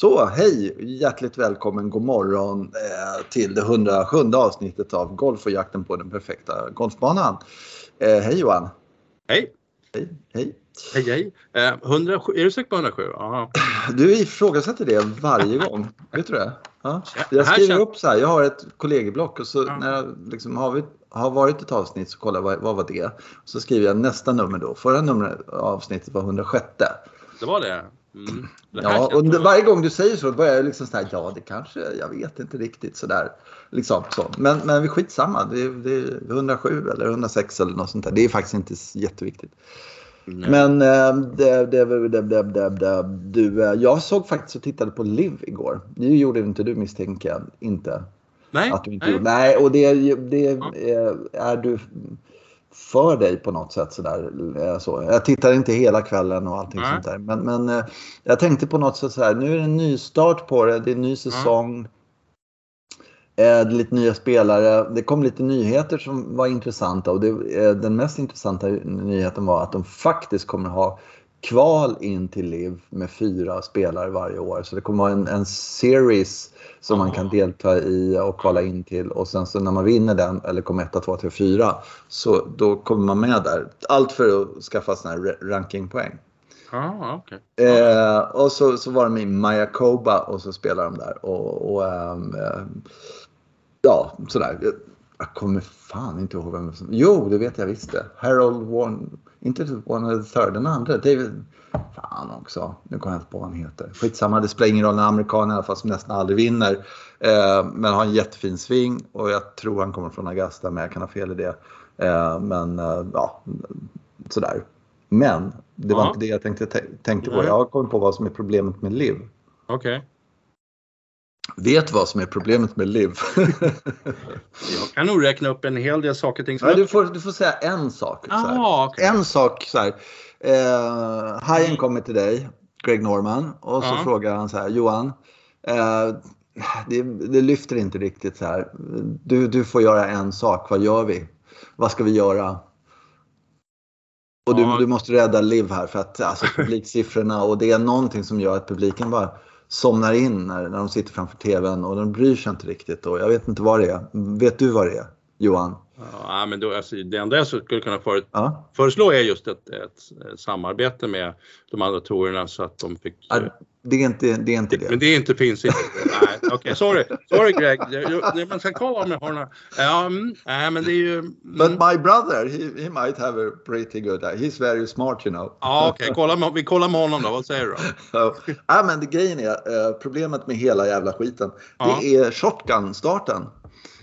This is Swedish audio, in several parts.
Så hej! Hjärtligt välkommen, god morgon eh, till det 107 avsnittet av Golf och jakten på den perfekta golfbanan. Eh, hej Johan! Hej! Hej! Hej! Hej, hej. Eh, 107, är du säker på 107? Aha. Du ifrågasätter det varje gång. Vet du det? Ja. Jag skriver upp så här, jag har ett kollegieblock och så Ja. när jag liksom har, vi, har varit ett avsnitt så kollar jag vad, vad var det? Så skriver jag nästa nummer då. Förra numret avsnittet var 106. Det var det? Mm. Ja, och varje gång du säger så börjar jag liksom så här, ja det kanske, jag vet inte riktigt sådär. Liksom så. Men, men vi skitsamma, det, är- det är 107 eller 106 eller något sånt där. Det är faktiskt inte jätteviktigt. Nej. Men det, det, det, det, det, det, det, du, jag såg faktiskt och tittade på Liv igår. Det gjorde inte du misstänker jag inte. Nej, Att du inte nej. gjorde. Nej, och det, det Ja. är, är du för dig på något sätt sådär. eh, Så. Jag tittade inte hela kvällen och allting Nej. sånt där. Men, men eh, jag tänkte på något sätt så här. Nu är det en ny start på det. Det är en ny säsong. Eh, Det är lite nya spelare. Det kom lite nyheter som var intressanta. Och det, eh, den mest intressanta nyheten var att de faktiskt kommer ha kval in till LIV med fyra spelare varje år. Så det kommer vara en, en series som man kan delta i och kvala in till. Och sen så när man vinner den, eller kommer 1, 2, 3, 4, så då kommer man med där. Allt för att skaffa sådana här ra- rankingpoäng. Ah, okej. Eh, och så, så var de i Mayakoba och så spelar de där. Och, och ehm, ehm, ja, sådär. Jag, kommer fan inte ihåg vem som... Jo, det vet jag visst det. Harold Warren... Inte Warren the third, den andra. David... Fan också. Nu kommer jag inte på vad han heter. Skitsamma, det spelar ingen roll. En amerikan i alla fall som nästan aldrig vinner. Eh, men har en jättefin sving och jag tror han kommer från Augusta, men jag kan ha fel i det. Eh, men eh, ja, sådär. Men det var Ja. inte det jag tänkte, tänkte på. Jag har kommit på vad som är problemet med Liv. Okej. Vet vad som är problemet med Liv? Jag kan nog räkna upp en hel del saker ting som... ja, du, får, du får säga en sak. Så här. ah, okej. En sak så här. Eh, Hajen kommer till dig, Greg Norman, och så Ja. frågar han så här. Johan, eh, det, det lyfter inte riktigt så här. Du, du får göra en sak. Vad gör vi? Vad ska vi göra? Och du, Ja. du måste rädda Liv här för att alltså, publiksiffrorna och det är någonting som gör att publiken bara somnar in när, när de sitter framför tvn och de bryr sig inte riktigt. Och jag vet inte vad det är. Vet du vad det är, Johan? Ja, men då, alltså, det enda jag skulle kunna före, Ja. föreslå är just ett, ett, ett samarbete med de andra datorerna så att de fick... Ja, Det är inte det. Är inte det. Men det är inte, finns inte. Okej, sorry. Sorry Greg. Man ska kolla om jag har några... Ja, mm, nej, men det är ju... Mm. But my brother, he, he might have a pretty good He's very smart you know. Ja, okej. kolla med- Vi kollar med honom då. Vad säger du ja, men det, grejen är, eh, problemet med hela jävla skiten, Ja. det är shotgun-starten.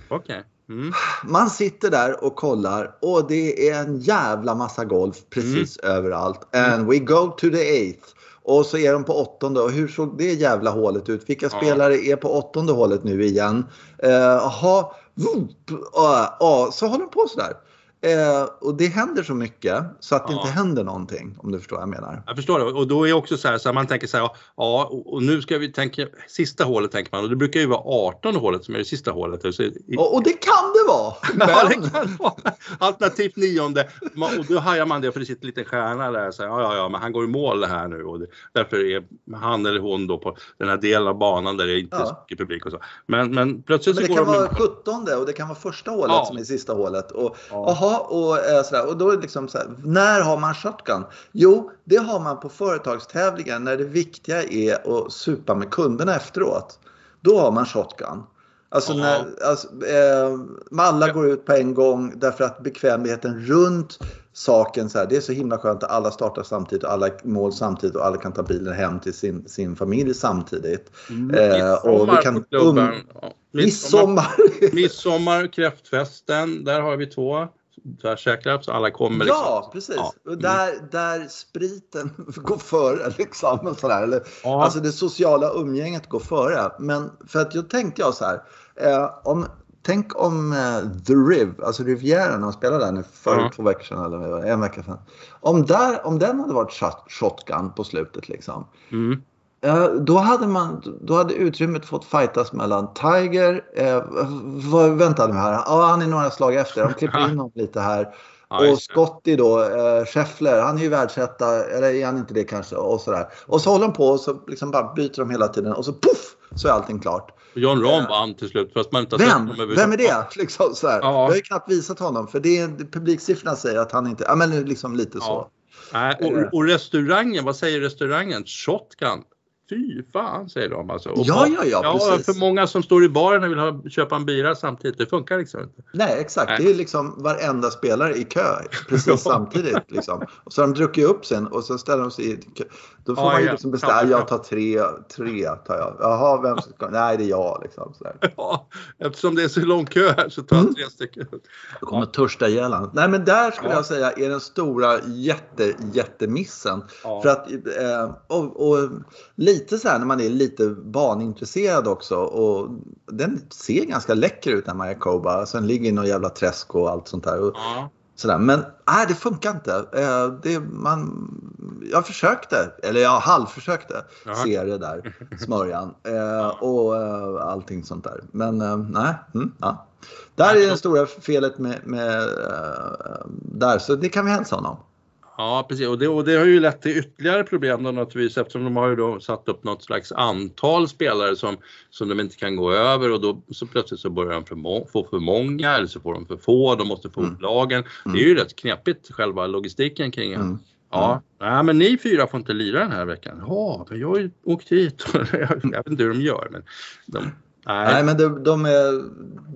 Okej. Mm. Man sitter där och kollar och det är en jävla massa golf precis överallt. And we go to the eighth. Och så är de på åttonde. Och hur såg det jävla hålet ut? Vilka Ja. spelare är på åttonde hålet nu igen? Eh, Jaha, uh, uh, så håller de på sådär. Eh, och det händer så mycket så att det Ja. inte händer någonting om du förstår vad jag menar. Jag förstår det. Och då är också så här, så här man tänker så här, ja, och nu ska vi tänka, sista hålet tänker man, och det brukar ju vara 18 hålet som är det sista hålet. Så, i, Och, och det kan det vara! Ja, Men, det kan vara. Alternativt nionde. Och då hajar man det för det sitter en liten stjärna där. Så här, ja, ja, ja, men han går i mål det här nu. Och det, därför är han eller hon då på den här delen av banan där det inte är så Ja. mycket publik och så. Men, men plötsligt Men så det går kan de... vara 17 och det kan vara första hålet Ja. som är sista hålet. Och, Ja. aha, och, eh, sådär. och då är det liksom så här, när har man shotgun? Jo, det har man på företagstävlingar när det viktiga är att supa med kunderna efteråt. Då har man shotgun. Alltså Ja. när alltså, eh, alla går ut på en gång därför att bekvämligheten runt saken så här, det är så himla skönt att alla startar samtidigt och alla mål samtidigt och alla kan ta bilen hem till sin, sin familj samtidigt. Eh, och vi kan Midsommar på klubben. um- Ja, Midsommar. Midsommar! Midsommar, kräftfesten, där har vi två tvärsäkra så alla kommer. Liksom. Ja, precis. Ja. Och där, där spriten går före. Liksom, sådär. Eller, Ja. Alltså det sociala umgänget går före. Men för att jag tänkte jag så här. Eh, om, tänk om eh, The Riv, alltså Rivieran, de spelade där nu för Ja. två veckor sedan eller en vecka sedan. Om, där, om den hade varit shot, shotgun på slutet liksom. Mm. Eh, Då hade, man, då hade utrymmet fått fightas mellan Tiger, eh, vad, vänta nu här, ja, han är några slag efter, de klipper in honom lite här. Ja, och Scotty då, eh, Scheffler, han är ju världsetta, eller är han inte det kanske? Och sådär. Och så håller de på och så liksom bara byter de hela tiden och så poff så är allting klart. John Rahm eh, vann till slut fast man inte har Vem? sett honom Vem är det? Liksom, så här. Ja. Jag har ju knappt visat honom för det är, publiksiffrorna säger att han inte, ja men liksom lite ja. så. Äh, och, och, restaurangen, vad säger restaurangen? Shotgun? Fy fan säger de alltså. Och ja, ja, ja, precis. För många som står i baren och vill ha, köpa en bira samtidigt, det funkar liksom inte. Nej, exakt. Nej. Det är liksom varenda spelare i kö precis samtidigt. Liksom. Och så har de druckit upp sen och så ställer de sig i kö. Då får ah, man ju liksom bestämma, jag tar tre, tre tar jag. Jaha, vem ska, nej det är jag liksom. Så ja, eftersom det är så lång kö här så tar jag mm. tre stycken. Då kommer ja. törsta ihjäl Nej men där skulle ja. jag säga är den stora jätte, jättemissen. Ja. För att, eh, och, och lite så här när man är lite banintresserad också och den ser ganska läcker ut den Mayakoba. Sen ligger i någon jävla träsk och allt sånt där. Och, ja. sådär. Men nej, det funkar inte. Eh, det, man, jag försökte, eller jag halvförsökte ja. se det där, smörjan eh, och eh, allting sånt där. Men nej. Mm, ja. Där är det stora felet med, med där, så det kan vi hälsa honom. Ja, precis. Och det, och det har ju lett till ytterligare problem då naturligtvis eftersom de har ju då satt upp något slags antal spelare som, som de inte kan gå över och då så plötsligt så börjar de för få för många eller så får de för få, de måste få mm. lagen. Det är ju rätt knepigt själva logistiken kring det. Mm. Ja, mm. nej, men ni fyra får inte lira den här veckan. Ja, men jag har ju åkt hit. jag vet inte hur de gör men de, Nej, Nej men de, de, är,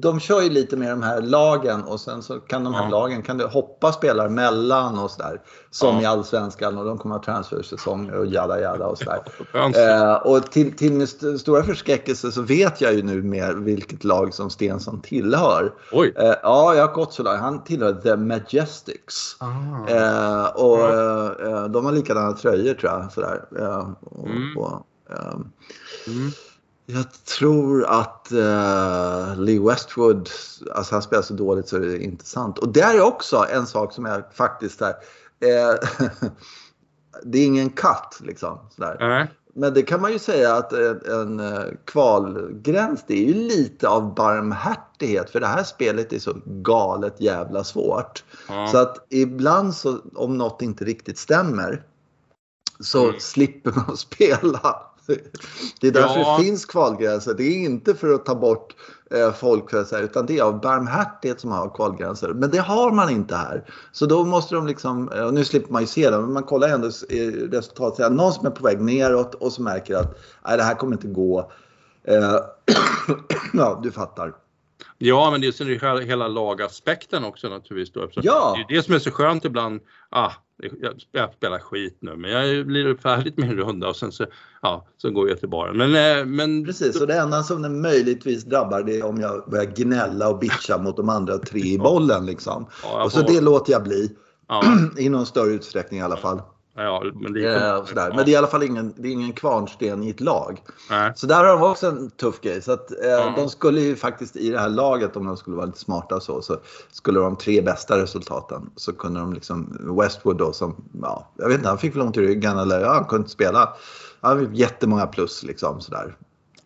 de kör ju lite med de här lagen och sen så kan de här ja. lagen kan det hoppa spelare mellan och sådär. Som ja. i Allsvenskan och de kommer ha transfersäsonger och jada jada och sådär. eh, och till, till min st stora förskräckelse så vet jag ju nu mer vilket lag som Stensson tillhör. Oj. Eh, ja, jag har gått så långt. Han tillhör The Majestics. Ah. Eh, och ja. Eh, de har likadana tröjor tror jag. Sådär. Eh, och, mm. och, ehm, mm. Jag tror att uh, Lee Westwood, alltså han spelar så dåligt så det är inte sant. Och det är också en sak som är faktiskt där. Eh, det är ingen katt liksom. Sådär. Mm. Men det kan man ju säga att en, en eh, kvalgräns det är ju lite av barmhärtighet för det här spelet är så galet jävla svårt. Mm. Så att ibland så om något inte riktigt stämmer så mm. slipper man spela. Det är därför ja. det finns kvalgränser. Det är inte för att ta bort eh, folk utan det är av barmhärtighet som har kvalgränser. Men det har man inte här. Så då måste de liksom, och eh, nu slipper man ju se det, men man kollar ändå resultatet. Någon som är på väg neråt och som märker att nej, det här kommer inte gå. Eh, ja, du fattar. Ja, men det är ju hela lagaspekten också naturligtvis. Ja. Det är det som är så skönt ibland. Ah, jag spelar skit nu men jag blir färdigt med en runda och sen så, ja, så går jag till baren. Men, eh, men... Precis, och det enda som det möjligtvis drabbar det är om jag börjar gnälla och bitcha mot de andra tre i bollen liksom. Ja, och så får... det låter jag bli. Ja. I någon större utsträckning i alla fall. Ja, men, det är, eh, sådär. men det är i alla fall ingen, det är ingen kvarnsten i ett lag. Nej. Så där har de också en tuff grej. Så att, eh, ja. de skulle ju faktiskt i det här laget, om de skulle vara lite smarta så, så skulle de tre bästa resultaten. Så kunde de liksom, Westwood då som, ja, jag vet inte, han fick väl ont i ryggen eller ja, han kunde inte spela. Han fick jättemånga plus liksom sådär.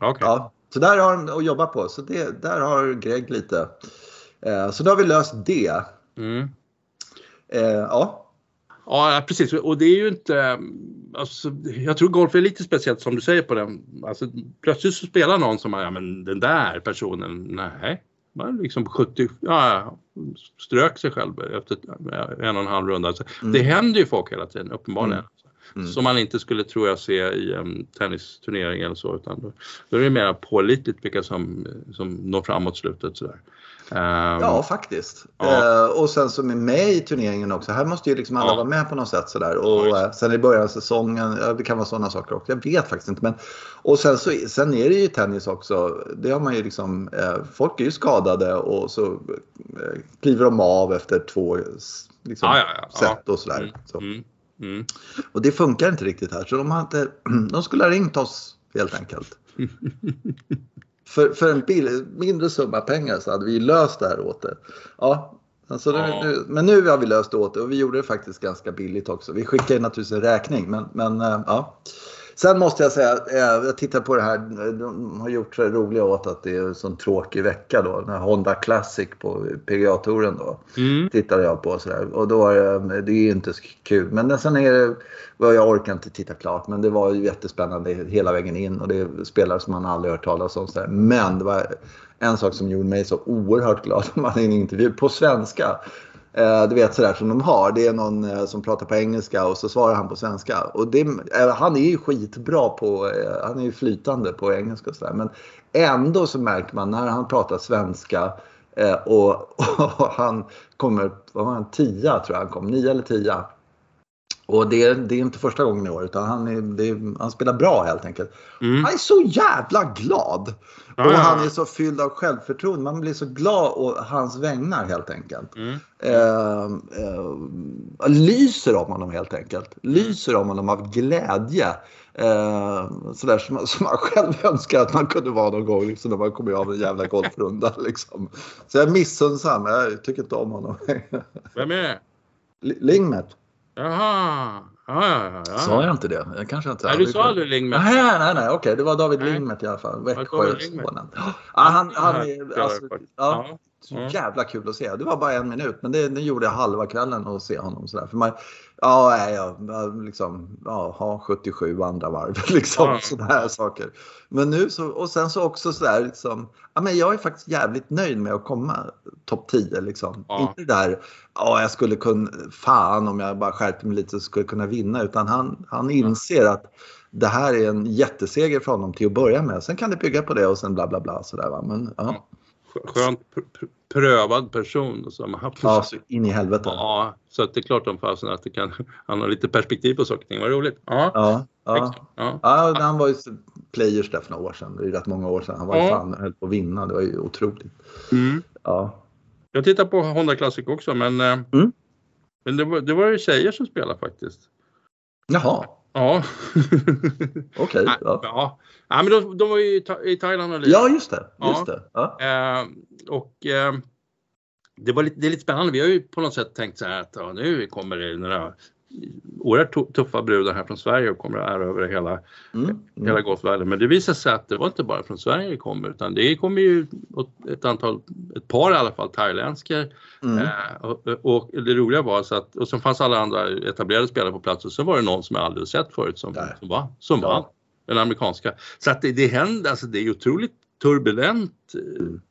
Okay. Ja, så där har de att jobba på. Så det, där har Greg lite. Eh, så då har vi löst det. Mm. Eh, ja. Ja, precis. Och det är ju inte... Alltså, jag tror golf är lite speciellt som du säger på den. Alltså, plötsligt så spelar någon som, ja men den där personen, nej. Man liksom 70, ja, strök sig själv efter en och en halv runda. Alltså, mm. Det händer ju folk hela tiden, uppenbarligen. Mm. Mm. Som man inte skulle, tror jag, se i en tennisturnering eller så. Utan då, då är det mer pålitligt vilka som, som når framåt slutet. Sådär. Um, ja, faktiskt. Ja. Uh, och sen som är med i turneringen också. Här måste ju liksom alla ja. vara med på något sätt. Sådär. Och ja, uh, sen i början av säsongen, det kan vara sådana saker också. Jag vet faktiskt inte. Men, och sen, så, sen är det ju tennis också. Det har man ju liksom, uh, folk är ju skadade och så kliver de av efter två liksom, set och sådär. Mm. Så. Mm. Mm. Och det funkar inte riktigt här. Så de, inte, de skulle ha ringt oss helt enkelt. för, för en bil, mindre summa pengar så hade vi löst det här åt det. Ja, alltså ja. Nu, men nu har vi löst det åt det och vi gjorde det faktiskt ganska billigt också. Vi skickade naturligtvis en räkning men, men äh, ja. Sen måste jag säga, eh, jag tittar på det här, de har gjort sig roliga åt att det är en sån tråkig vecka då. Den här Honda Classic på PGA-touren då. Mm. Tittade jag på sådär. Och då är det, det är inte så kul. Men sen är det, jag orkar inte titta klart. Men det var ju jättespännande hela vägen in. Och det är spelare som man aldrig hört talas om. Sådär. Men det var en sak som gjorde mig så oerhört glad. Man hade en intervju på svenska. Eh, du vet sådär som de har. Det är någon eh, som pratar på engelska och så svarar han på svenska. Och det, eh, han är ju skitbra på, han är ju flytande på engelska och sådär. Men ändå så märker man när han pratar svenska och, och, han kommer, vad var han, tia tror jag han kom, nio eller tia. Och det, det är inte första gången i år utan han, är, det, han spelar bra helt enkelt. Mm. Han är så jävla glad! Ja, och han är så fylld av självförtroende. Man blir så glad å hans vägnar helt enkelt. Mm. Eh, eh, lyser om honom helt enkelt. Lyser om honom av glädje. Eh, sådär som, man- som man själv önskar att man kunde vara någon gång liksom, när man kommer av en jävla golfrunda. Liksom. Så jag är missunnsam. Jag tycker inte om honom. Vem är det? Li- Lingmet. Jaha. Ja, ja, ja, ja. Sa jag inte det? Jag kanske inte Nej, du sa aldrig Lingmet. Nej, nej, nej. Okej, det var David Nej. I alla fall. David Växjö Lingmet. Skåne. Ja, han, han är alltså, ja, så jävla kul att se. Det var bara en minut, men det, det gjorde jag halva kvällen att se honom sådär. För man, ja, jag liksom, ja, ha 77 andra varv, liksom Ja. sådana här saker. Men nu så, och sen så också sådär liksom, ja men jag är faktiskt jävligt nöjd med att komma topp 10 liksom. Ja. Inte där, ja jag skulle kunna, fan om jag bara skärpte mig lite så skulle jag kunna vinna. Utan han, han inser att det här är en jätteseger för honom till att börja med. Sen kan det bygga på det och sen bla bla bla sådär va. Men ja, Skönt prövad person som har haft ja så in i helvete. Ja, så att det är klart om fasen att det kan, han har lite perspektiv på saker och ting. Vad roligt. Ja. Ja, ja. ja. Ja, han var ju players där för några år sedan. Det är rätt många år sedan. Han var ju Ja. fan höll på att vinna. Det var ju otroligt. Mm. Ja. Jag tittar på Honda Classic också men, eh, Mm. men det, var, det var ju tjejer som spelade faktiskt. Jaha, Ja. okej. Nej, Ja. ja. ja, men de, de var ju i, Tha- i Thailand och lirade. ja, just det. Just det. Ja. Eh, och eh, det, var lite, det är lite spännande. Vi har ju på något sätt tänkt så här att ja, nu kommer det några oerhört tu- tuffa brudar här från Sverige och kommer att ära över hela, Mm. hela Mm. golfvärlden. Men det visade sig att det var inte bara från Sverige det kommer utan det kommer ju ett antal, ett par i alla fall thailändska. Mm. Eh, och, och det roliga var så att, och så fanns alla andra etablerade spelare på plats och så var det någon som jag aldrig sett förut som, som var, som Ja. var den amerikanska. Så att det, det händer, alltså det är otroligt turbulent.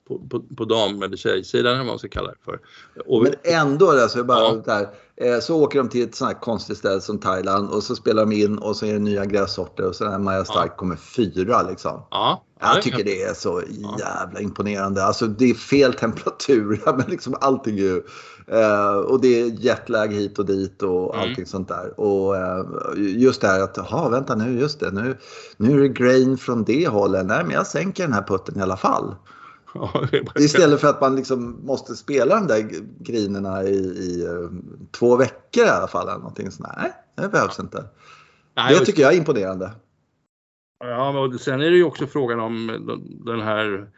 På, på, på dam eller tjejsidan eller vad man ska kalla det för. Och, Men ändå, alltså, bara Ja. där, eh, så åker de till ett sånt här konstigt ställe som Thailand och så spelar de in och så är det nya grässorter och så där Maja Stark kommer fyra liksom. ja, Jag tycker det är så jävla imponerande. Alltså det är fel temperatur, ja, men liksom allting är ju... Eh, och det är jetlag hit och dit och Mm. allting sånt där. Och eh, just det här att, jaha vänta nu, just det, nu, nu är det grain från det hållet. Nej men jag sänker den här putten i alla fall. Istället för att man liksom måste spela de där grinerna i, i eh, två veckor i alla fall. Eller någonting sånt. Nej, det behövs inte. Nej, Det och- tycker jag är imponerande. Ja, men sen är det ju också frågan om den- här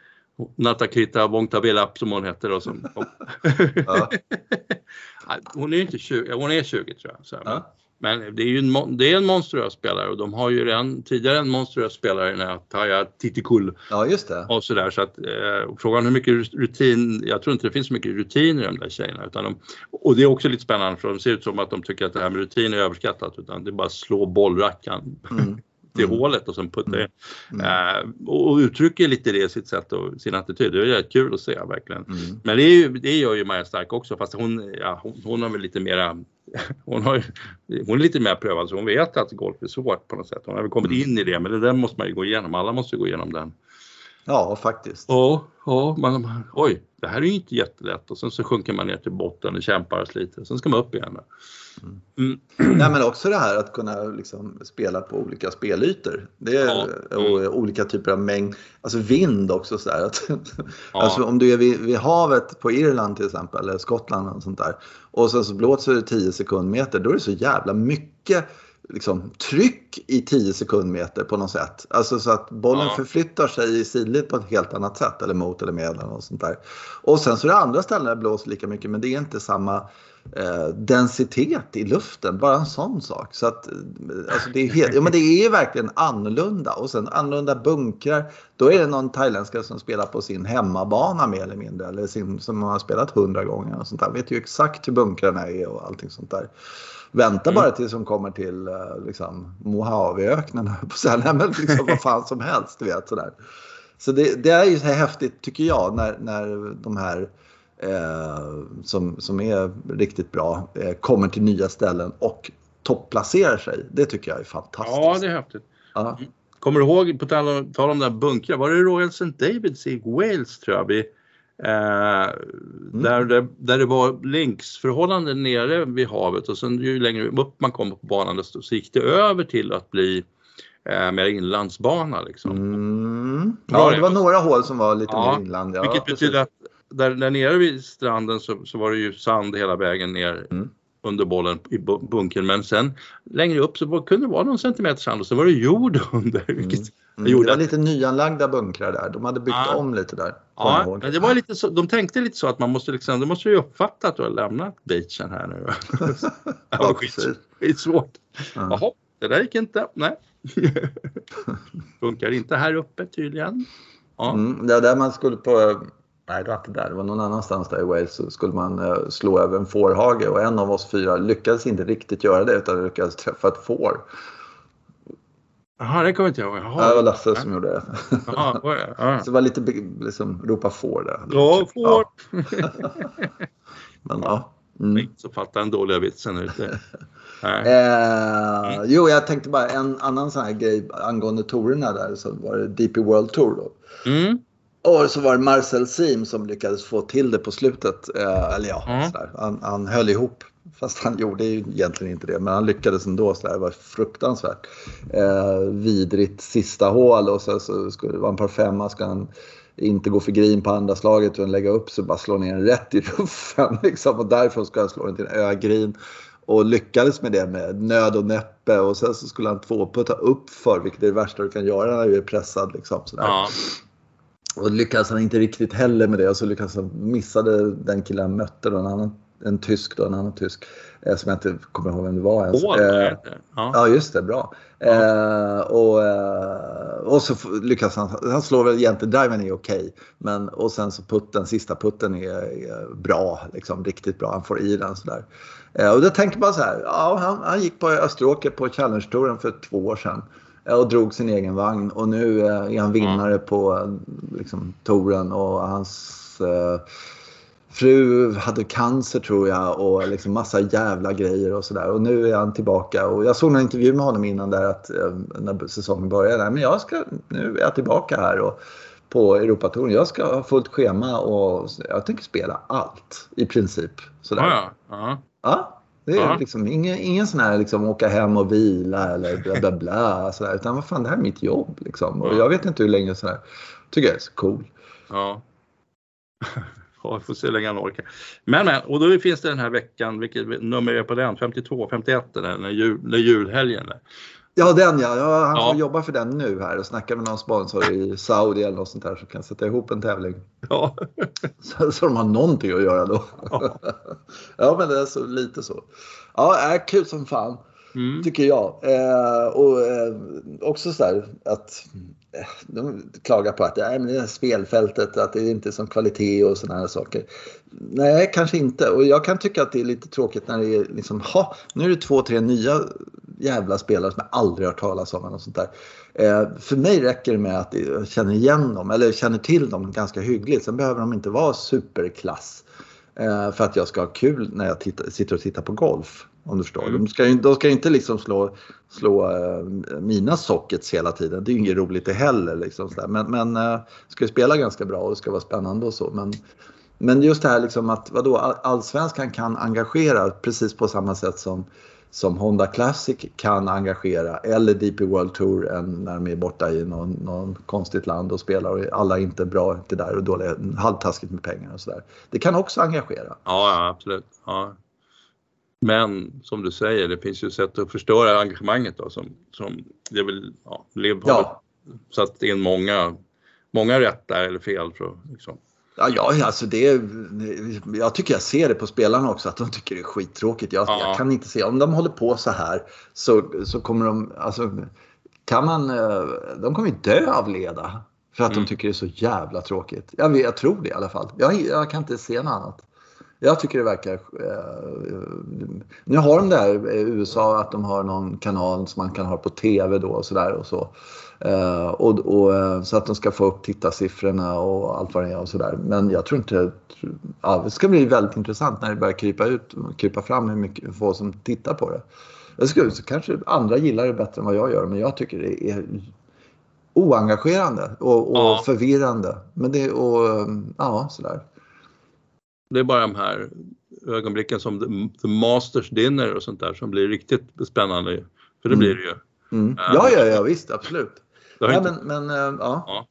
Natakita Vongtavelap som hon heter. Och som, hon är inte 20, hon är 20 tror jag. Så, här, Ja. Men det är ju en, det är en monstruös spelare och de har ju redan tidigare en monstruös spelare i den här Taya Titikul ja, just det. och sådär. Så att eh, frågan hur mycket rutin, jag tror inte det finns så mycket rutin i de där tjejerna. Utan de, och det är också lite spännande för de ser ut som att de tycker att det här med rutin är överskattat utan det är bara att slå bollrackan Mm. Till Mm. hålet och sen putta in. Mm. Eh, och, uttrycker lite det i sitt sätt och sin attityd. Det är kul att se verkligen. Mm. Men det, är ju, det gör ju Maja Stark också fast hon, ja, hon, hon har väl lite mera hon, har, hon är lite mer prövad så hon vet att golf är svårt på något sätt. Hon har väl kommit Mm. in i det men det där måste man ju gå igenom. Alla måste ju gå igenom den. Ja, faktiskt. Ja, ja man, oj, det här är ju inte jättelätt och sen så sjunker man ner till botten och kämpar och sliter. Sen ska man upp igen. Mm. Nej, men också det här att kunna liksom spela på olika spelytor. Det är, Ja. Och olika typer av mängd. Alltså vind också. Så. Att, Ja. Alltså om du är vid, vid havet på Irland till exempel, eller Skottland och sånt där. Och sen så blåser det 10 sekundmeter. Då är det så jävla mycket liksom, tryck tryck i 10 sekundmeter på något sätt. Alltså så att bollen Ja. förflyttar sig i sidled på ett helt annat sätt. Eller mot eller med eller något sånt där. Och sen så är det andra ställen där det blåser lika mycket men det är inte samma eh, densitet i luften. Bara en sån sak. Så att, eh, alltså det, är helt, ja, men det är verkligen annorlunda. Och sen annorlunda bunkrar. Då är det någon thailändska som spelar på sin hemmabana mer eller mindre. Eller sin, som man har spelat hundra gånger. Och sånt där. Vet ju exakt hur bunkrarna är och allting sånt där. Vänta Mm. bara tills de kommer till eh, liksom, Mojaveöknen. på men liksom vad fan som helst. Du vet, sådär. Så det, det är ju så häftigt tycker jag när, när de här eh, som, som är riktigt bra eh, kommer till nya ställen och topplacerar sig. Det tycker jag är fantastiskt. Ja, det är häftigt. Ja. Kommer du ihåg, på tal om, tal om den där bunkrar, var det Royal St. Davids i Wales tror jag? Vi, eh, där, det, där det var linksförhållande nere vid havet och sen ju längre upp man kom på banan desto så gick det över till att bli eh, mer inlandsbana liksom. Mm. Ja, det. var några hål som var lite Ja, mer inland. Ja, Vilket betyder att där, där nere vid stranden så, så var det ju sand hela vägen ner Mm. under bollen i bu- bunkern men sen längre upp så var, kunde det vara någon centimeter sand och så var det jord under. Vilket, Mm, gjorde det var lite nyanlagda bunkrar där. De hade byggt Ja. om lite där. Ja, men det var lite så, de tänkte lite så att man måste liksom, de måste ju uppfatta att du har lämnat beachen här nu. ja, Ja, skit, skitsvårt. Ja. Jaha, det där gick inte. Nej. Funkar inte här uppe tydligen. Ja. Mm, det där man skulle på, nej det var inte där, det var någon annanstans där i Wales så skulle man eh, slå över en fårhage och en av oss fyra lyckades inte riktigt göra det utan lyckades träffa ett får. Jaha, det kommer inte jag ihåg. Ja, det var Jaha, Lasse som gjorde det. Jaha, var det? Ja. Så det var lite liksom, ropa får där. Ja, får. Men, ja. Mm. Så fattar den dåliga vitsen ute. Eh, jo, jag tänkte bara en annan sån här grej angående tourerna där så var det DP World Tour då. Mm. Och så var det Marcel Sim som lyckades få till det på slutet. Eh, eller ja, Mm. Han, han höll ihop. Fast han gjorde ju egentligen inte det. Men han lyckades ändå. Sådär. Det var fruktansvärt eh, vidrigt sista hål. Och så, så skulle det vara en par femma. Ska han inte gå för green på andra slaget utan lägga upp så bara slå ner den rätt i ruffen. Liksom. Och därifrån ska han slå den till en ögrin. Och lyckades med det med nöd och näppe. Och sen så skulle han tvåputta upp för vilket är det värsta du kan göra när du är pressad. Liksom, sådär. Ja. Och lyckades han inte riktigt heller med det. Och så lyckades han missade den killen han mötte. Då, en, annan, en tysk då, en annan tysk. Eh, som jag inte kommer ihåg vem det var ens. Hål, Eh, ja. Ja, just det. Bra. Eh, och, eh, och så lyckas han. Han slår väl egentligen driven är okej. Men och sen så putten, sista putten är, är bra. Liksom, riktigt bra. Han får i den sådär. Eh, och då tänker man så här. Ja, han, han gick på Österåker på Challenge-touren för två år sedan. Och drog sin egen vagn. Och nu eh, är han vinnare på eh, liksom, touren. Och hans eh, fru hade cancer tror jag och liksom massa jävla grejer och sådär. Och nu är han tillbaka och jag såg en intervju med honom innan där att eh, när säsongen började. Men jag ska, nu är jag tillbaka här och på Europatouren. Jag ska ha fullt schema och jag tänker spela allt i princip. Sådär. Ja, ja. Ja, det är Ja. liksom ingen, ingen sån här liksom åka hem och vila eller bla bla bla. Sådär. Utan vad fan, det här är mitt jobb liksom. Och Ja. jag vet inte hur länge sådär. Tycker jag är så cool. ja. Ja, får se hur länge han orkar. Men, men, och då finns det den här veckan, vilket nummer är på den? 52, 51 den när, jul, när julhelgen. är. Ja, den ja. ja han Ja. får jobba för den nu här och snacka med någon sponsor i Saudi eller något sånt där som kan sätta ihop en tävling. Ja. Så, så de har någonting att göra då. Ja. ja, men det är så lite så. Ja, är kul som fan. Mm. Tycker jag. Eh, och eh, också så där att eh, de klagar på att äh, men det här spelfältet, att det är inte är som kvalitet och sådana här saker. Nej, kanske inte. Och jag kan tycka att det är lite tråkigt när det är liksom, ha, nu är det två, tre nya jävla spelare som jag aldrig har hört talas om. Och sånt där. Eh, för mig räcker det med att jag känner igen dem eller känner till dem ganska hyggligt. Sen behöver de inte vara superklass. Eh, för att jag ska ha kul när jag tittar, sitter och tittar på golf. Om du förstår. Mm. De, ska de ska inte liksom slå, slå eh, mina sockets hela tiden. Det är ju inget roligt det heller. Liksom, sådär. Men, men eh, ska ju spela ganska bra och det ska vara spännande och så. Men, men just det här liksom att vadå, all- allsvenskan kan engagera precis på samma sätt som, som Honda Classic kan engagera eller DP World Tour när de är borta i någon, någon konstigt land och spelar och alla är inte bra, inte där och dåliga, halvtaskigt med pengar och sådär. Det kan också engagera. Ja, absolut. Ja. Men som du säger, det finns ju sätt att förstöra engagemanget då som, som det vill, ja, Liv har Ja. satt in många, många rätt där eller fel. För, liksom. Ja, ja, alltså det, jag tycker jag ser det på spelarna också att de tycker det är skittråkigt. Jag, Ja. jag kan inte se, om de håller på så här så, så kommer de, alltså kan man, eh, de kommer ju dö av leda. För att Mm. de tycker det är så jävla tråkigt. Jag, jag tror det i alla fall. Jag, jag kan inte se något annat. Jag tycker det verkar... Eh, nu har de där i USA att de har någon kanal som man kan ha på TV då och sådär och så. Eh, och, och, eh, så att de ska få upp tittarsiffrorna och allt vad det är och sådär. Men jag tror inte... Ja, det ska bli väldigt intressant när det börjar krypa ut, krypa fram hur mycket få som tittar på det. Jag skulle, så kanske andra gillar det bättre än vad jag gör men jag tycker det är oengagerande och, och Ja. förvirrande. Men det, och, ja, sådär. Det är bara de här ögonblicken som The, the Masters Dinner och sånt där som blir riktigt spännande. För det Mm. blir det ju. Mm. Ja. Ja, ja, ja, visst, absolut. Nej, inte, men, men, eh, ja. Ja.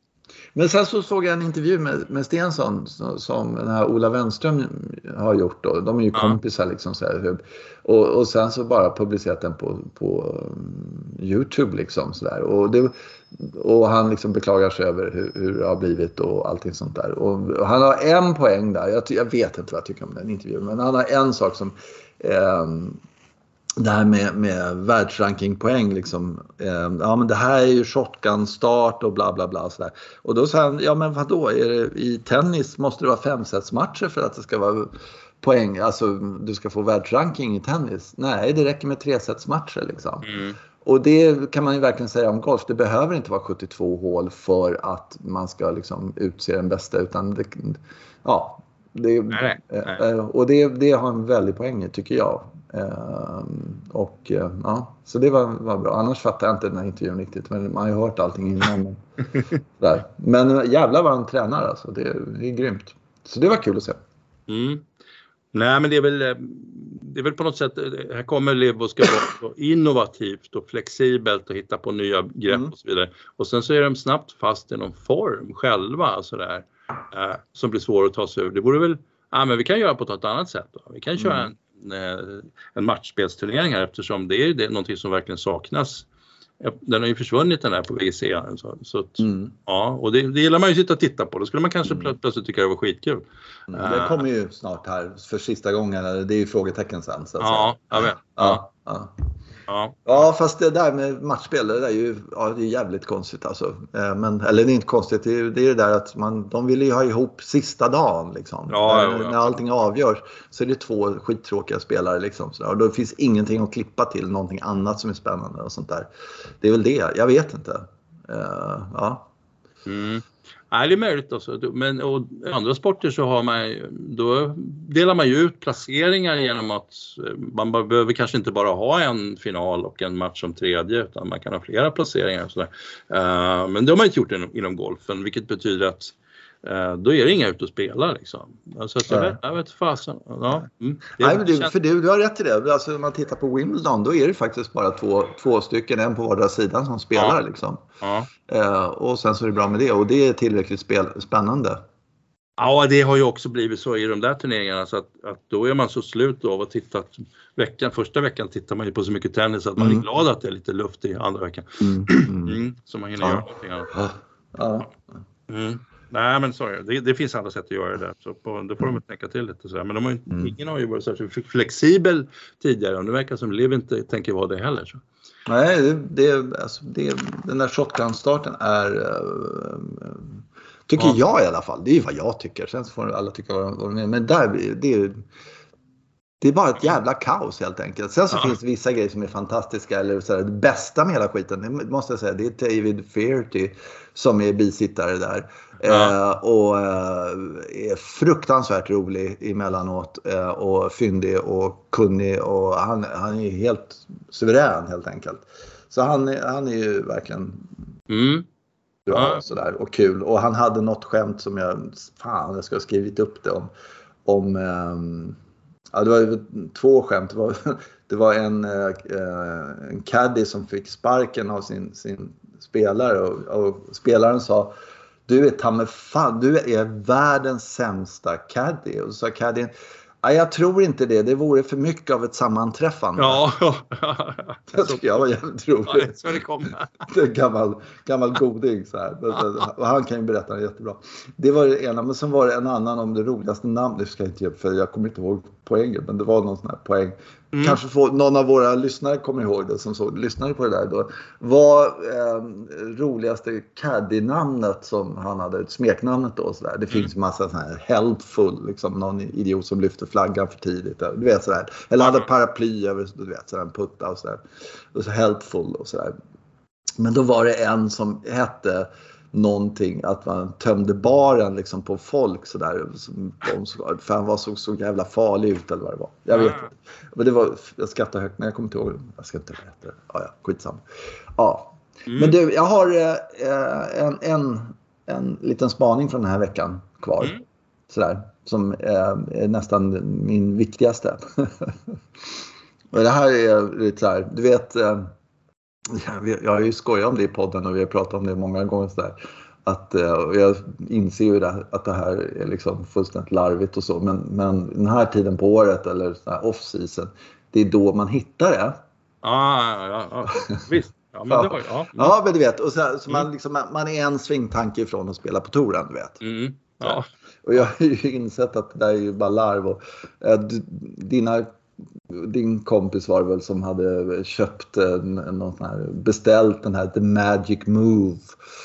men sen så såg jag en intervju med, med Stensson som, den här Ola Wenström har gjort. Då. De är ju Ja. kompisar liksom. Så här, och, och sen så bara publicerat den på, på um, Youtube liksom. Så där. Och, det, och han liksom beklagar sig över hur, hur det har blivit och allting sånt där. Och, och han har en poäng där. Jag, jag vet inte vad jag tycker om den intervjun. Men han har en sak som ehm, det här med, med världsrankingpoäng. Liksom. Eh, ja, men det här är ju shotgun-start och bla bla bla. Så där. Och då sa han, ja men vadå, är det, i tennis måste det vara femsetsmatcher för att det ska vara poäng, alltså du ska få världsranking i tennis. Nej, det räcker med tresetsmatcher liksom. mm, Och det kan man ju verkligen säga om golf. Det behöver inte vara 72 hål för att man ska liksom utse den bästa. Utan det, ja, det, Nej, nej. eh, och det, det har en väldig poäng tycker jag. Ehm, och eh, ja, så det var, var bra. Annars fattar jag inte den här intervjun riktigt. Men man har ju hört allting innan. Men, där. men jävlar vad han tränar alltså. Det, det är grymt. Så det var kul att se. mm. Nej men det är väl, eh, det är väl på något sätt, eh, här kommer Liv och ska vara så innovativt och flexibelt och hitta på nya grepp Mm. och så vidare. Och sen så är de snabbt fast i någon form själva sådär. Eh, som blir svår att ta sig ur. Det vore väl, ja men vi kan göra på ett annat sätt då. Vi kan köra Mm. en, eh, en matchspelsturnering här eftersom det är, det någonting som verkligen saknas. Eh, Den har ju försvunnit den här på VGC. Så, så att, Mm. Ja, och det, det gillar man ju sitta och titta på. Då skulle man kanske Mm. plö- plötsligt tycka det var skitkul. Det kommer ju snart här för sista gången. Det är ju frågetecken sen. Så att Ja, säga. jag vet. Ja, ja. Ja. Ja, fast det där med matchspel, det är ju ja, det är jävligt konstigt alltså. Eh, Men, eller det är inte konstigt, det är det, är det där att man, de vill ju ha ihop sista dagen liksom. Ja, när, jo, ja. när allting avgörs så är det två skittråkiga spelare liksom. Så. Och då finns ingenting att klippa till, någonting annat som är spännande och sånt där. Det är väl det, jag vet inte. Eh, ja. Mm. Nej, det är möjligt också. Men och i andra sporter så har man då delar man ju ut placeringar genom att eh, man behöver kanske inte bara ha en final och en match som tredje utan man kan ha flera placeringar och sådär. Eh, Men det har man inte gjort inom, inom golfen vilket betyder att då är det inga ute och spela liksom. Så att jag, vet, jag vet fasen. Ja. Mm. Nej, men du, för du, du har rätt i det. Alltså, om man tittar på Wimbledon då är det faktiskt bara två, två stycken, en på vardera sidan som spelar. Ja. Liksom. ja. Eh, och sen så är det bra med det och det är tillräckligt spel, spännande. Ja, det har ju också blivit så i de där turneringarna så att, att då är man så slut av att titta. Veckan, första veckan tittar man ju på så mycket tennis att man Mm. är glad att det är lite luft i andra veckan. Mm. Mm. Mm, så man hinner Ja. göra någonting annat. Ja. Nej men sorry, det, det finns andra sätt att göra det. Så på, det får de tänka till lite sådär. Men de har ju, Mm. ingen har ju varit särskilt flexibel tidigare och det verkar som Liv inte tänker vara det heller. Så. Nej, det, det, alltså, det, den där shotgun-starten är... eh, tycker Ja. jag i alla fall. Det är ju vad jag tycker. Sen så får alla tycka vad de vill. Men där, det är det är bara ett jävla kaos helt enkelt. Sen så Ja. finns det vissa grejer som är fantastiska. Eller så här, det bästa med hela skiten, det måste jag säga, det är David Fearty som är bisittare där. Ja. Eh, och eh, är fruktansvärt rolig emellanåt. Eh, och fyndig och kunnig. Och han, han är helt suverän helt enkelt. Så han, han är ju verkligen Mm. bra Ja. och sådär och kul. Och han hade något skämt som jag, fan jag ska ha skrivit upp det om. Om, ehm, ja det var två skämt. Det var, det var en, en caddy som fick sparken av sin, sin spelare och, och spelaren sa du är ta fan, du är världens sämsta caddy. Och så sa caddien, Ja, jag tror inte det. Det vore för mycket av ett sammanträffande. Ja, Det tycker jag var jävligt roligt. så det kommer. Det är en gammal, gammal goding. Så här. Och han kan ju berätta det jättebra. Det var det ena. Men sen var det en annan om det roligaste namnet. Det ska jag inte ge för jag kommer inte ihåg poängen. Men det var någon sån här poäng. Mm. Kanske få, någon av våra lyssnare kommer ihåg det som så, lyssnade på det där då. Vad eh, roligaste caddy-namnet som han hade, smeknamnet då. Så där. Det finns massa sån här helpful, liksom någon idiot som lyfter flaggan för tidigt. Du vet sådär. Eller hade paraply över, du vet sådär, en putta och sådär. Och så helpful och sådär. Men då var det en som hette någonting att man tömde baren liksom på folk sådär. För han var så, så jävla farlig ut eller vad det var. Jag vet Ah. inte. Men det var, jag skrattar högt men jag kommer inte ihåg. Jag ska inte berätta. Ja, ja, skitsamma. Ja. Mm. Men du, jag har eh, en, en, en liten spaning från den här veckan kvar. Mm. Sådär, som eh, är nästan min viktigaste. och det här är lite så här, du vet, eh, jag, jag har ju skojat om det i podden och vi har pratat om det många gånger. Så där, att, eh, jag inser ju det, att det här är liksom fullständigt larvigt och så. Men, men den här tiden på året eller så här off-season, det är då man hittar det. Ja, ja, ja, visst. Ja, men det var, ja. Ja, men du vet. Och så, så man, Mm. liksom, man är en svingtanke ifrån att spela på touren, du vet. Mm. Ja. Och jag har ju insett att det där är ju bara larv. Och, d- dina, din kompis var det väl som hade köpt en, en, någon sån här, beställt den här The Magic Move.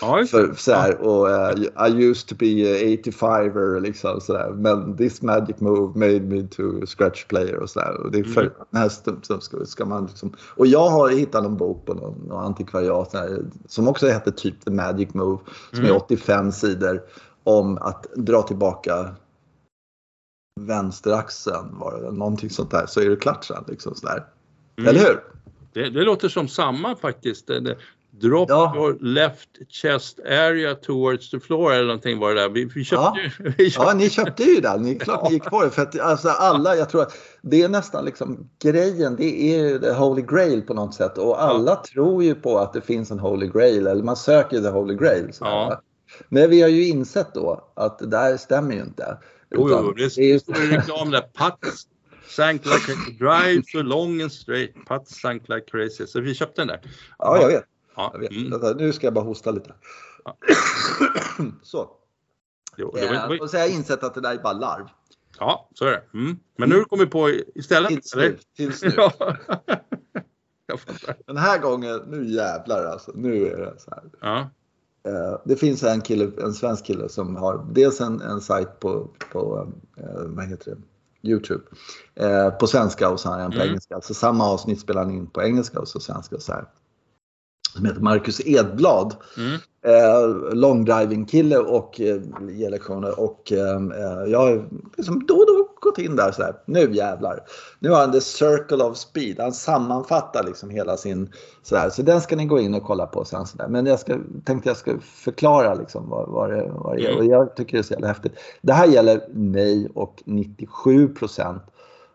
Ja, För, så här, och, eh, I used to be a 85er liksom sådär. Men this magic move made me to scratch player och sådär. Och det är för, Mm. nästan så ska, ska man liksom, och jag har hittat någon bok på någon, någon antikvariat här, som också heter typ The Magic Move. Som Mm. är 85 sidor om att dra tillbaka vänsteraxeln var det, någonting sånt där. Så är det klart sen. Liksom, sådär. Mm. Eller hur? Det, det låter som samma faktiskt. Det, det, drop Ja. your left chest area towards the floor eller någonting var det där. Vi, vi köpte ju... Vi köpte, Ja, ni köpte ju den. Ni, klart ni gick på det. För att alltså, alla, jag tror att det är nästan liksom grejen. Det är ju the holy grail på något sätt. Och alla tror ju på att det finns en holy grail. Eller man söker the holy grail. Ja. Men vi har ju insett då att det där stämmer ju inte. Jo, jo, det det är ju- står i reklam där. Putts sank like a drive so long and straight. Putts sank like crazy. Så vi köpte den där. Ja, jag vet. Ja, Jag vet. mm. Vänta, Nu ska jag bara hosta lite. Ja. Så. Jo, det var, Eh, var, och så har jag insett att det där är bara larv. ja, så är det. Mm. Men nu har du kommit på istället? Tills nu. Tills nu. Ja. Den här gången, nu jävlar alltså. Nu är det så här. Ja. Eh, Det finns en kille, en svensk kille som har dels en, en sajt på, på eh, vad heter det? Youtube. Eh, på svenska och så har han på Mm. engelska. Så samma avsnitt spelar han in på engelska och så svenska. Och så här. Som heter Marcus Edblad. Mm. Eh, longdriving kille och eh, ger lektioner. Och eh, jag har liksom då och då gått in där så här. Nu jävlar. Nu har han the circle of speed. Han sammanfattar liksom hela sin så här. Så den ska ni gå in och kolla på sen. Så där. Men jag ska, tänkte jag ska förklara liksom vad, vad, det, vad det är. Mm. Och jag tycker det är så jävla häftigt. Det här gäller mig och 97 procent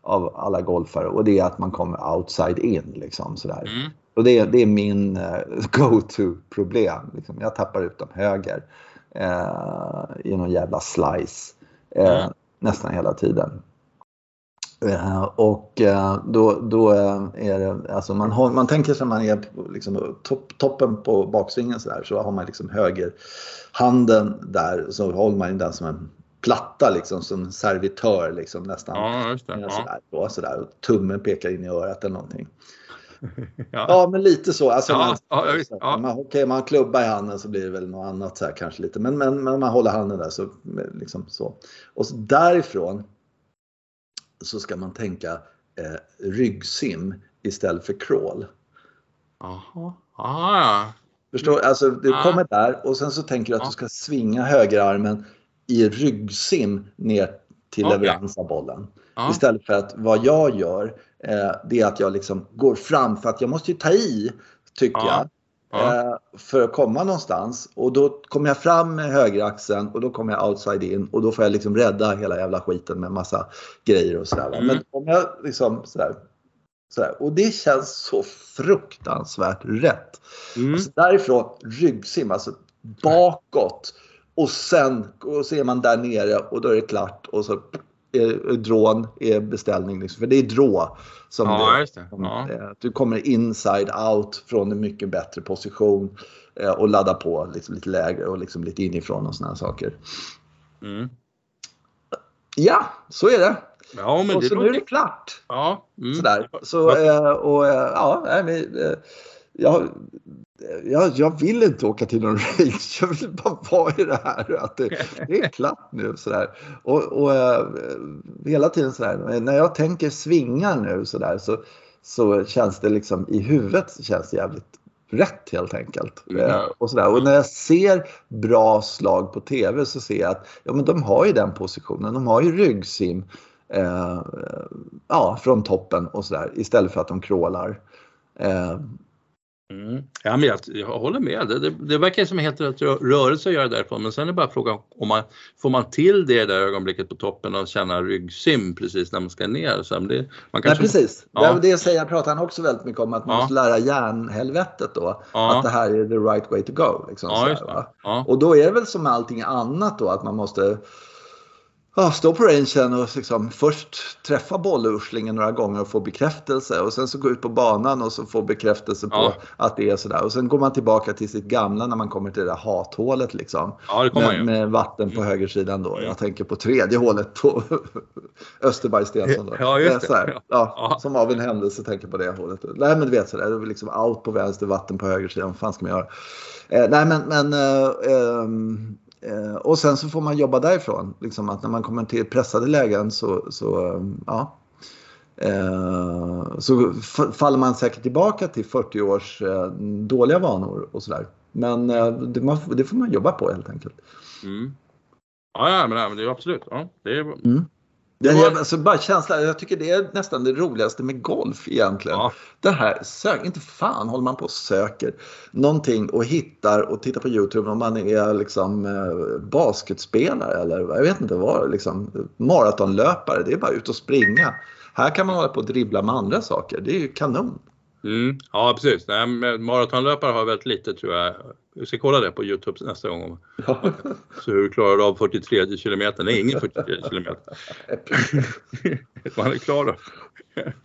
av alla golfare och det är att man kommer outside in liksom sådär. Mm. Och det, är- det är min eh, go-to-problem. Liksom. Jag tappar ut dem höger eh, i någon jävla slice eh, Mm. Nästan hela tiden. Eh, och eh, då, då eh, är det, alltså man, har, man tänker sig att man är liksom, topp, toppen på baksvingen så, där, så har man liksom höger handen där så håller man den som en platta liksom som servitör liksom nästan. Ja, just det. Ja. Ja. Sådär, då, sådär, och tummen pekar in i örat eller någonting. Ja. Ja, men lite så. Alltså, Ja, man, ja, visst, ja. man, okej, man klubbar i handen så blir det väl något annat så här, kanske lite. Men, men, men man håller handen där så liksom så. Och så därifrån så ska man tänka eh, ryggsim istället för crawl. Jaha. Ah, ja. Förstår Alltså du Ja. kommer där och sen så tänker du att du ska svinga högerarmen i ryggsim ner till Okej. leverans av bollen. Ja. Istället för att vad jag gör eh, det är att jag liksom går fram för att jag måste ju ta i tycker Ja. jag. Ja. Eh, för att komma någonstans och då kommer jag fram med högeraxeln och då kommer jag outside in och då får jag liksom rädda hela jävla skiten med massa grejer och sådär. Mm. Men om jag liksom sådär, sådär och det känns så fruktansvärt rätt. Mm. Alltså därifrån ryggsim, alltså bakåt och sen och så är man där nere och då är det klart och så är, drån är beställning. Liksom. För det är drå. Som Ja, det, som, Ja. eh, Du kommer inside out från en mycket bättre position eh, och laddar på liksom lite lägre och liksom lite inifrån och såna här saker. Mm. Ja, så är det. Ja, men och det så nu är det låter... klart. Ja. Mm. Sådär. Så, eh, och, eh, ja, nej, men, eh, jag, jag, jag vill inte åka till någon race. Jag vill bara vara i det här. Att det, det är klart nu. Sådär. Och, och eh, hela tiden sådär. När jag tänker svingar nu sådär så, så känns det liksom i huvudet känns det jävligt rätt helt enkelt. Mm. Eh, och, sådär. och när jag ser bra slag på tv så ser jag att ja, men de har ju den positionen. De har ju ryggsim eh, ja, från toppen och sådär istället för att de crawlar. Eh, Mm. Ja, men jag, jag håller med. Det, det, det verkar som helt rätt rö- rörelse att göra därifrån men sen är det bara frågan om man får man till det där ögonblicket på toppen och känna ryggsim precis när man ska ner. Så det, man Nej, kanske, precis. Ja. Det, det säger pratar han också väldigt mycket om att man Ja. måste lära hjärnhelvetet då. Ja. Att det här är the right way to go. Liksom, Ja? Ja. Och då är det väl som med allting annat då att man måste ja, stå på rangen och liksom först träffa bollurslingen några gånger och få bekräftelse och sen så gå ut på banan och så få bekräftelse på Ja. att det är sådär. Och sen går man tillbaka till sitt gamla när man kommer till det där hathålet liksom. ja, det kommer Med, med vatten på högersidan då. Mm. Jag tänker på tredje hålet på Österberg-Stensson. Ja, just det. Ja. Som av en händelse tänker på det hålet. Nej men du vet sådär, det är liksom out på vänster, vatten på högersidan. Vad fan ska man göra? Eh, nej men, men eh, eh, och sen så får man jobba därifrån. Liksom att när man kommer till pressade lägen så, så eh, ja. Eh, så faller man säkert tillbaka till 40 års eh, dåliga vanor och sådär. Men eh, det, får man jobba på helt enkelt. Mm. Ja, ja, men, det är absolut. Ja, det är, Det var- är, alltså bara känslan, jag tycker det är nästan det roligaste med golf egentligen. ja, Det här, sök, inte fan håller man på och söker någonting och hittar och tittar på Youtube om man är liksom eh, basketspelare eller jag vet inte vad, liksom maratonlöpare. Det är bara ut och springa. Här kan man hålla på och dribbla med andra saker. Det är ju kanon. mm, ja precis. Nej, maratonlöpare har väldigt lite tror jag. Vi ska kolla det på Youtube nästa gång. Så hur du klarar av 43 kilometer? Nej, ingen 43 kilometer. Man är klar då.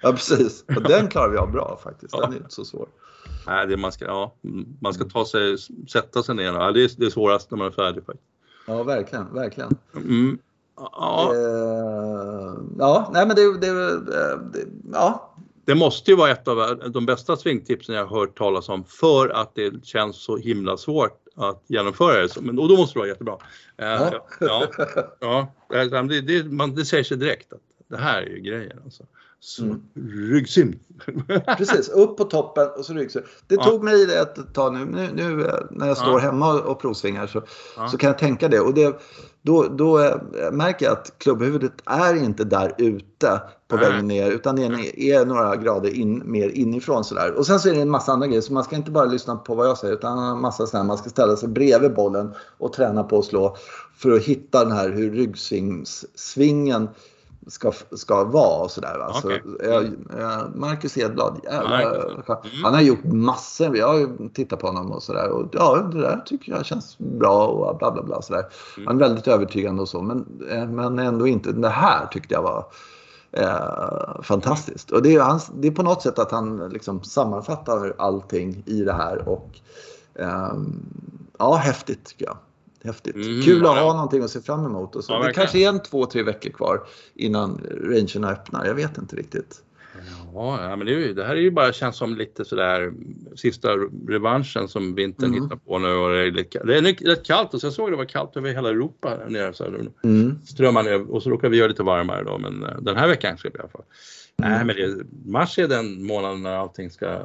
ja, precis. Och den klarar vi av bra faktiskt. Den är inte så svår. Nej, det man ska, ja, man ska ta sig, sätta sig ner. Ja, det, är, det är svårast när man är färdig faktiskt. Ja, verkligen, verkligen. Mm. Ja, Eh, ja, nej men det, det, det ja, det måste ju vara ett av de bästa svingtipsen jag har hört talas om för att det känns så himla svårt att genomföra det. Men, och då måste det vara jättebra. Eh, Ja. ja, ja, ja, det, det, man, det säger sig direkt att det här är ju grejen. Alltså. Så, Mm. Ryggsim. Precis, upp på toppen och så ryggsäck. Det Ja. tog mig ett tag nu, nu, nu eh, när jag står Ja. hemma och provsvingar så, Ja. så kan jag tänka det. Och det, då, då eh, märker jag att klubbhuvudet är inte där ute på Nej. vägen ner utan det är, är några grader in, mer inifrån sådär. Och sen så är det en massa andra grejer så man ska inte bara lyssna på vad jag säger utan massa sådär, man ska ställa sig bredvid bollen och träna på att slå för att hitta den här hur ryggsvingen ska, ska vara och sådär. Va? Okej. Så, jag, jag, Marcus Edblad, skön. Mm. han har gjort massor. Jag har ju tittat på honom och sådär. Och ja, det där tycker jag känns bra och bla bla bla. Sådär. Mm. Han är väldigt övertygande och så. Men, eh, men ändå inte. Det här tyckte jag var eh, fantastiskt. Och det är, hans, det är på något sätt att han liksom sammanfattar allting i det här. Och ehm, ja, häftigt tycker jag. Häftigt. Mm, Kul att ja. ha någonting att se fram emot. Och så. Ja, det kanske är en två, tre veckor kvar innan rangerna öppnar. Jag vet inte riktigt. Ja, men det, ju, det här är ju bara känns som lite sådär sista revanschen som vintern Mm. hittar på nu. Och det, är lite, det är rätt- kallt och så jag såg det var kallt över hela Europa nere. Så här, Mm. strömmar ner och så råkar vi göra lite varmare då men eh, den här veckan ska det bli i alla fall. Mm. Nej men det, mars är den månaden när allting ska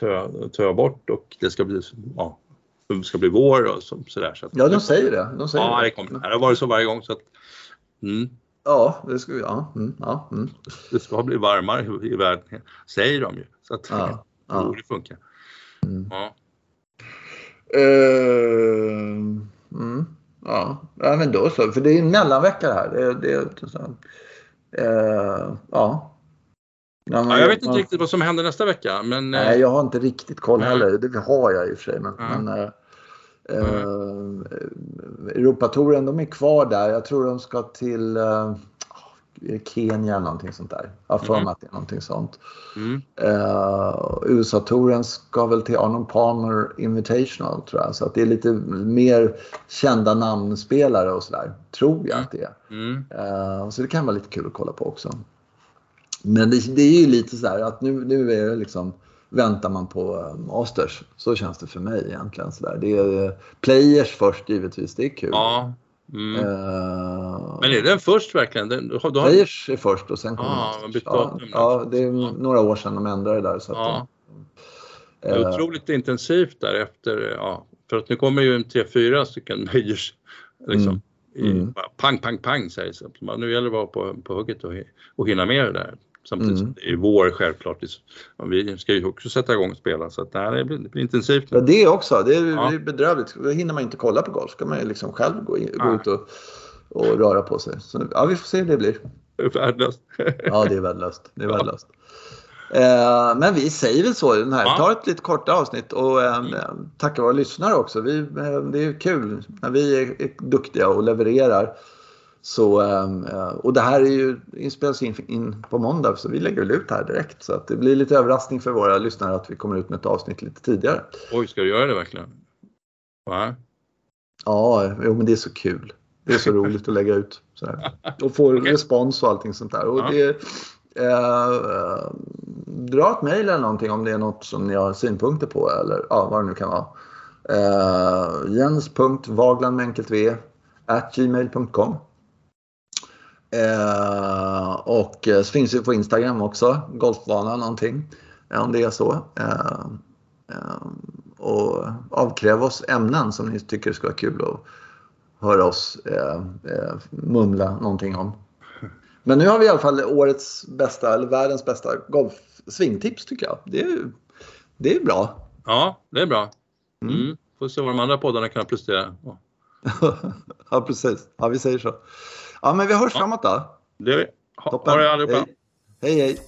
tö, tö bort och det ska bli, ja, det ska bli vår och så, sådär. Så att, Ja, de säger det. De säger Ja, det kommer. Det har varit så varje gång så att mm, Ja, det ska. Ja, mm, ja, mm, det ska bli varmare i, världen, säger de ju. Så att ja, det ja. borde funka. Mm. Ja. Eh, mm, ja. ja, men då så. För det är en mellanvecka det här. Det, det, så, eh, ja. Ja, men Ja, jag vet inte man- riktigt vad som händer nästa vecka men eh, Nej, jag har inte riktigt koll Nej. heller. Det har jag i och för sig. Men, Ja. men eh, eh, Europatouren, de är kvar där. Jag tror de ska till... Eh, Kenya eller någonting sånt där. Jag har för mig Mm. att det är någonting sånt. Mm. Eh, USA-touren ska väl till Arnold Palmer Invitational tror jag. Så att det är lite mer kända namnspelare och sådär. Tror jag Mm. att det är. Mm. Eh, så det kan vara lite kul att kolla på också. Men det, det är ju lite så här att nu, nu är det liksom väntar man på eh, Masters. Så känns det för mig egentligen. Så där. Det är eh, players först givetvis, det är kul. Ja. Mm. Eh, Men är den först verkligen? Den, du har, Players är först och sen kommer Ah, Masters. ja, ja, det är Ja. några år sedan de ändrade det där. Så ja, de, det är otroligt intensivt där efter, ja, för att nu kommer ju en tre, fyra stycken majors. Liksom, Mm. i, Mm. bara pang, pang, pang sägs det. Nu gäller det att vara på, på hugget och, och hinna med det där. Samtidigt som Mm. det är vår självklart. Vi ska ju också sätta igång och spela så att det här det blir, det intensivt. Ja, det också. Det är, Ja. det är bedrövligt. Då hinner man inte kolla på golf. ska man liksom själv gå, in, gå ut och, och röra på sig. Så, ja, vi får se hur det blir. Värdelöst. Ja, det är värdelöst. Det är värdelöst. Eh, men vi säger väl så i den här. Ja. Ta ett lite kortare avsnitt och eh, tacka våra lyssnare också. Vi, eh, det är kul när vi är, är duktiga och levererar. Så, eh, och det här är ju inspelas in, in på måndag så vi lägger väl ut det här direkt. Så att det blir lite överraskning för våra lyssnare att vi kommer ut med ett avsnitt lite tidigare. Oj, ska du göra det verkligen? Va? Ja, jo, men det är så kul. Det är så roligt att lägga ut. Sådär. Och få Okej. respons och allting sånt där. Och Ja. det, eh, eh, dra ett mejl eller någonting om det är något som ni har synpunkter på eller ja, vad det nu kan vara. Eh, Jens.vagland med enkelt v at gmail.com eh, Och eh, så finns det på Instagram också, golfbana någonting. Om det är så. Eh, eh, och avkräv oss ämnen som ni tycker ska vara kul att höra oss eh, eh, mumla någonting om. Men nu har vi i alla fall årets bästa, eller världens bästa golfsvingtips tycker jag. Det är, det är bra. Ja, det är bra. Mm. Mm. Får se vad de andra poddarna kan prestera. Ja, precis. Ja, vi säger så. Ja, men vi hörs Ja. framåt då. Det är vi. Ha, Toppen. ha det allihopa. Hej, hej. hej.